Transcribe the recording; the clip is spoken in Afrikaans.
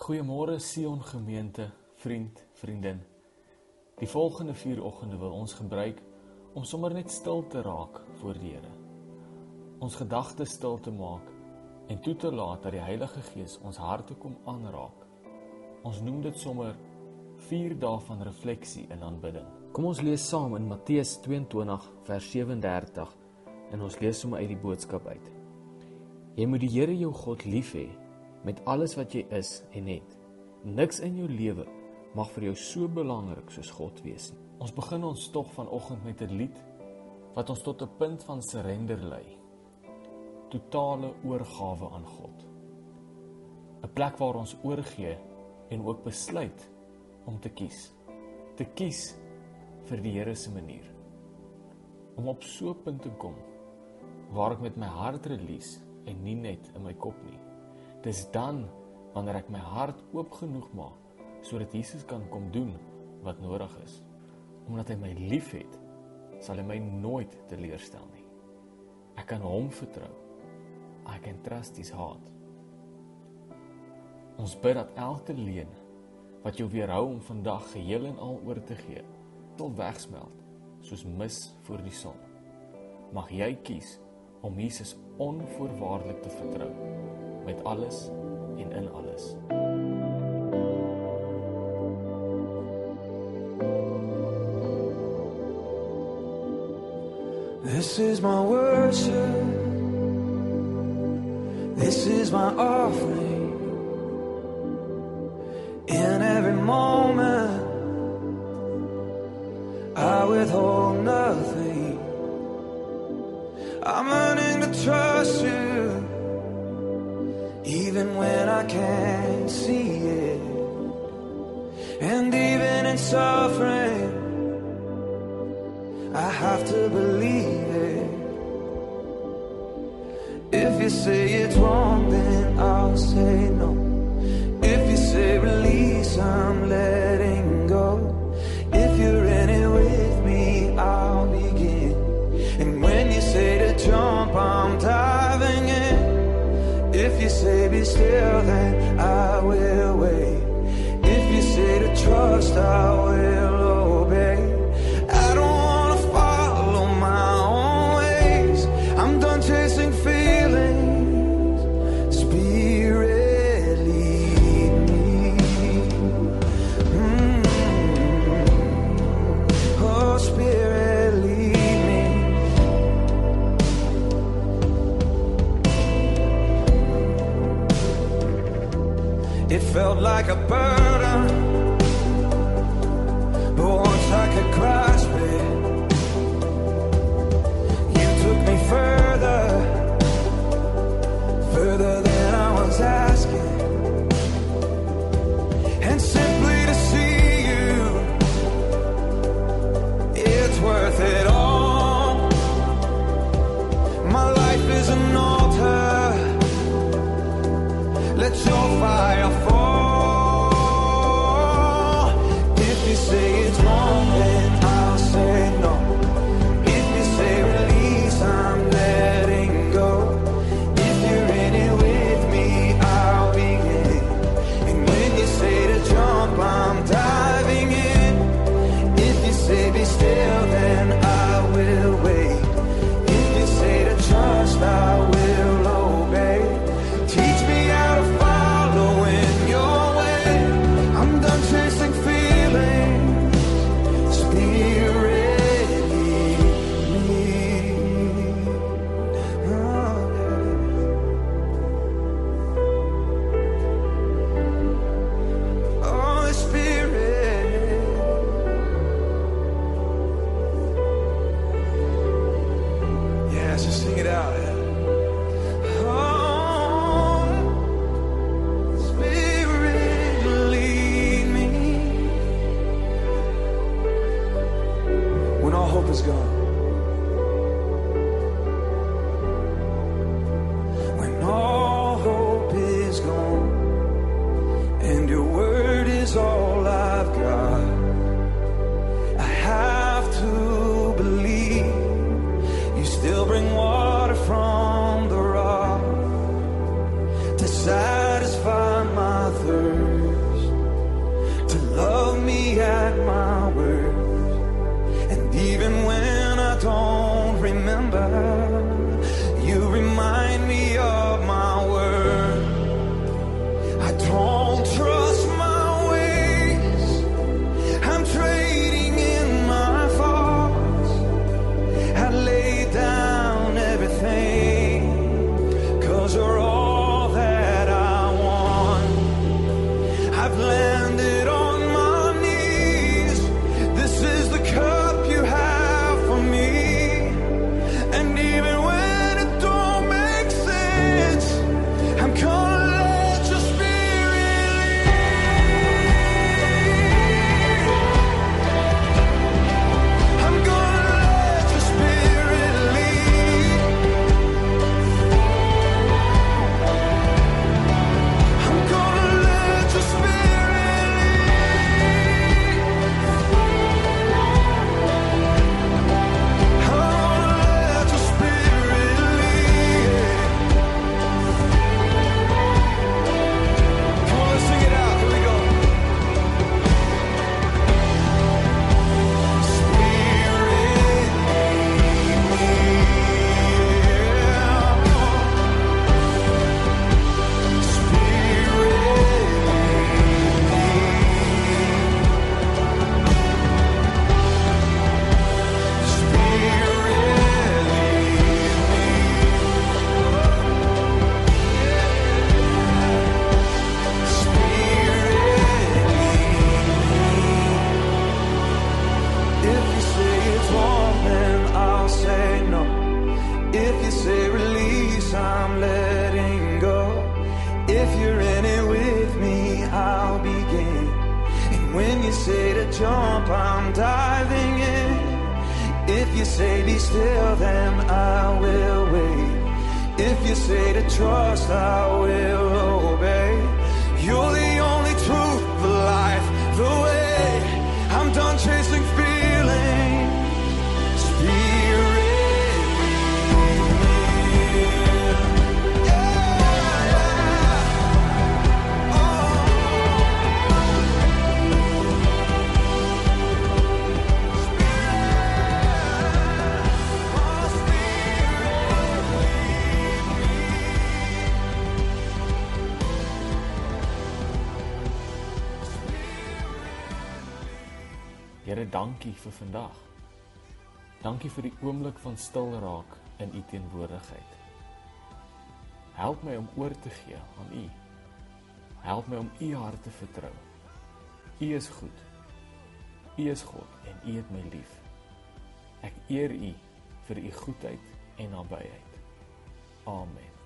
Goeiemôre Sion gemeente, vriend, vriendin. Die volgende 4 oggende wil ons gebruik om sommer net stil te raak voor die Here. Ons gedagtes stil te maak en toe te laat dat die Heilige Gees ons harte kom aanraak. Ons noem dit sommer 4 dae van refleksie en aanbidding. Kom ons lees saam in Matteus 22 vers 37 en ons lees sommer uit die boodskap uit. Jy moet die Here jou God lief hê met alles wat jy is en het. Niks in jou lewe mag vir jou so belangrik soos God wees nie. Ons begin ons tog vanoggend met 'n lied wat ons tot 'n punt van surrender lei. Totale oorgawe aan God. 'n Plek waar ons oorgee en ook besluit om te kies. Te kies vir die Here se manier. Om op so 'n punt te kom waar ek met my hart release en nie net in my kop nie. Dis dan wanneer ek my hart oop genoeg maak sodat Jesus kan kom doen wat nodig is. Omdat hy my liefhet, sal hy my nooit teleurstel nie. Ek kan hom vertrou. I can trust his heart. Ons bid dat elke leuen wat jou weerhou om vandag geheel en al oor te gee, sal wegsmelt soos mis voor die son. Mag jy kies om Jesus onvoorwaardelik te vertrou met alles en in alles. This is my worship. This is my offering. In every moment, I withhold nothing. I'm learning even when I can't see it. And even in suffering, I have to believe it. If you say it's wrong, then I'll say no. If you say release, I'm letting go. If you're in it with me, I'll begin. And when you say to jump, I'm you say be still, then I will wait. If you say to trust, I will obey. I don't wanna follow my own ways. I'm done chasing feelings. Felt like a burden, but once I could grasp it, you took me further, further than I was asking. And simply to see you, it's worth it all. My life is an altar. Let your fire fall. Yeah. Jump, I'm diving in. If you say be still, then I will wait. If you say to trust, I will Here, dankie vir vandag. Dankie vir die oomblik van stil raak in u teenwoordigheid. Help my om oor te gee aan u. Help my om u hart te vertrou. U is goed. U is God en u het my lief. Ek eer u vir u goedheid en nabyheid. Amen.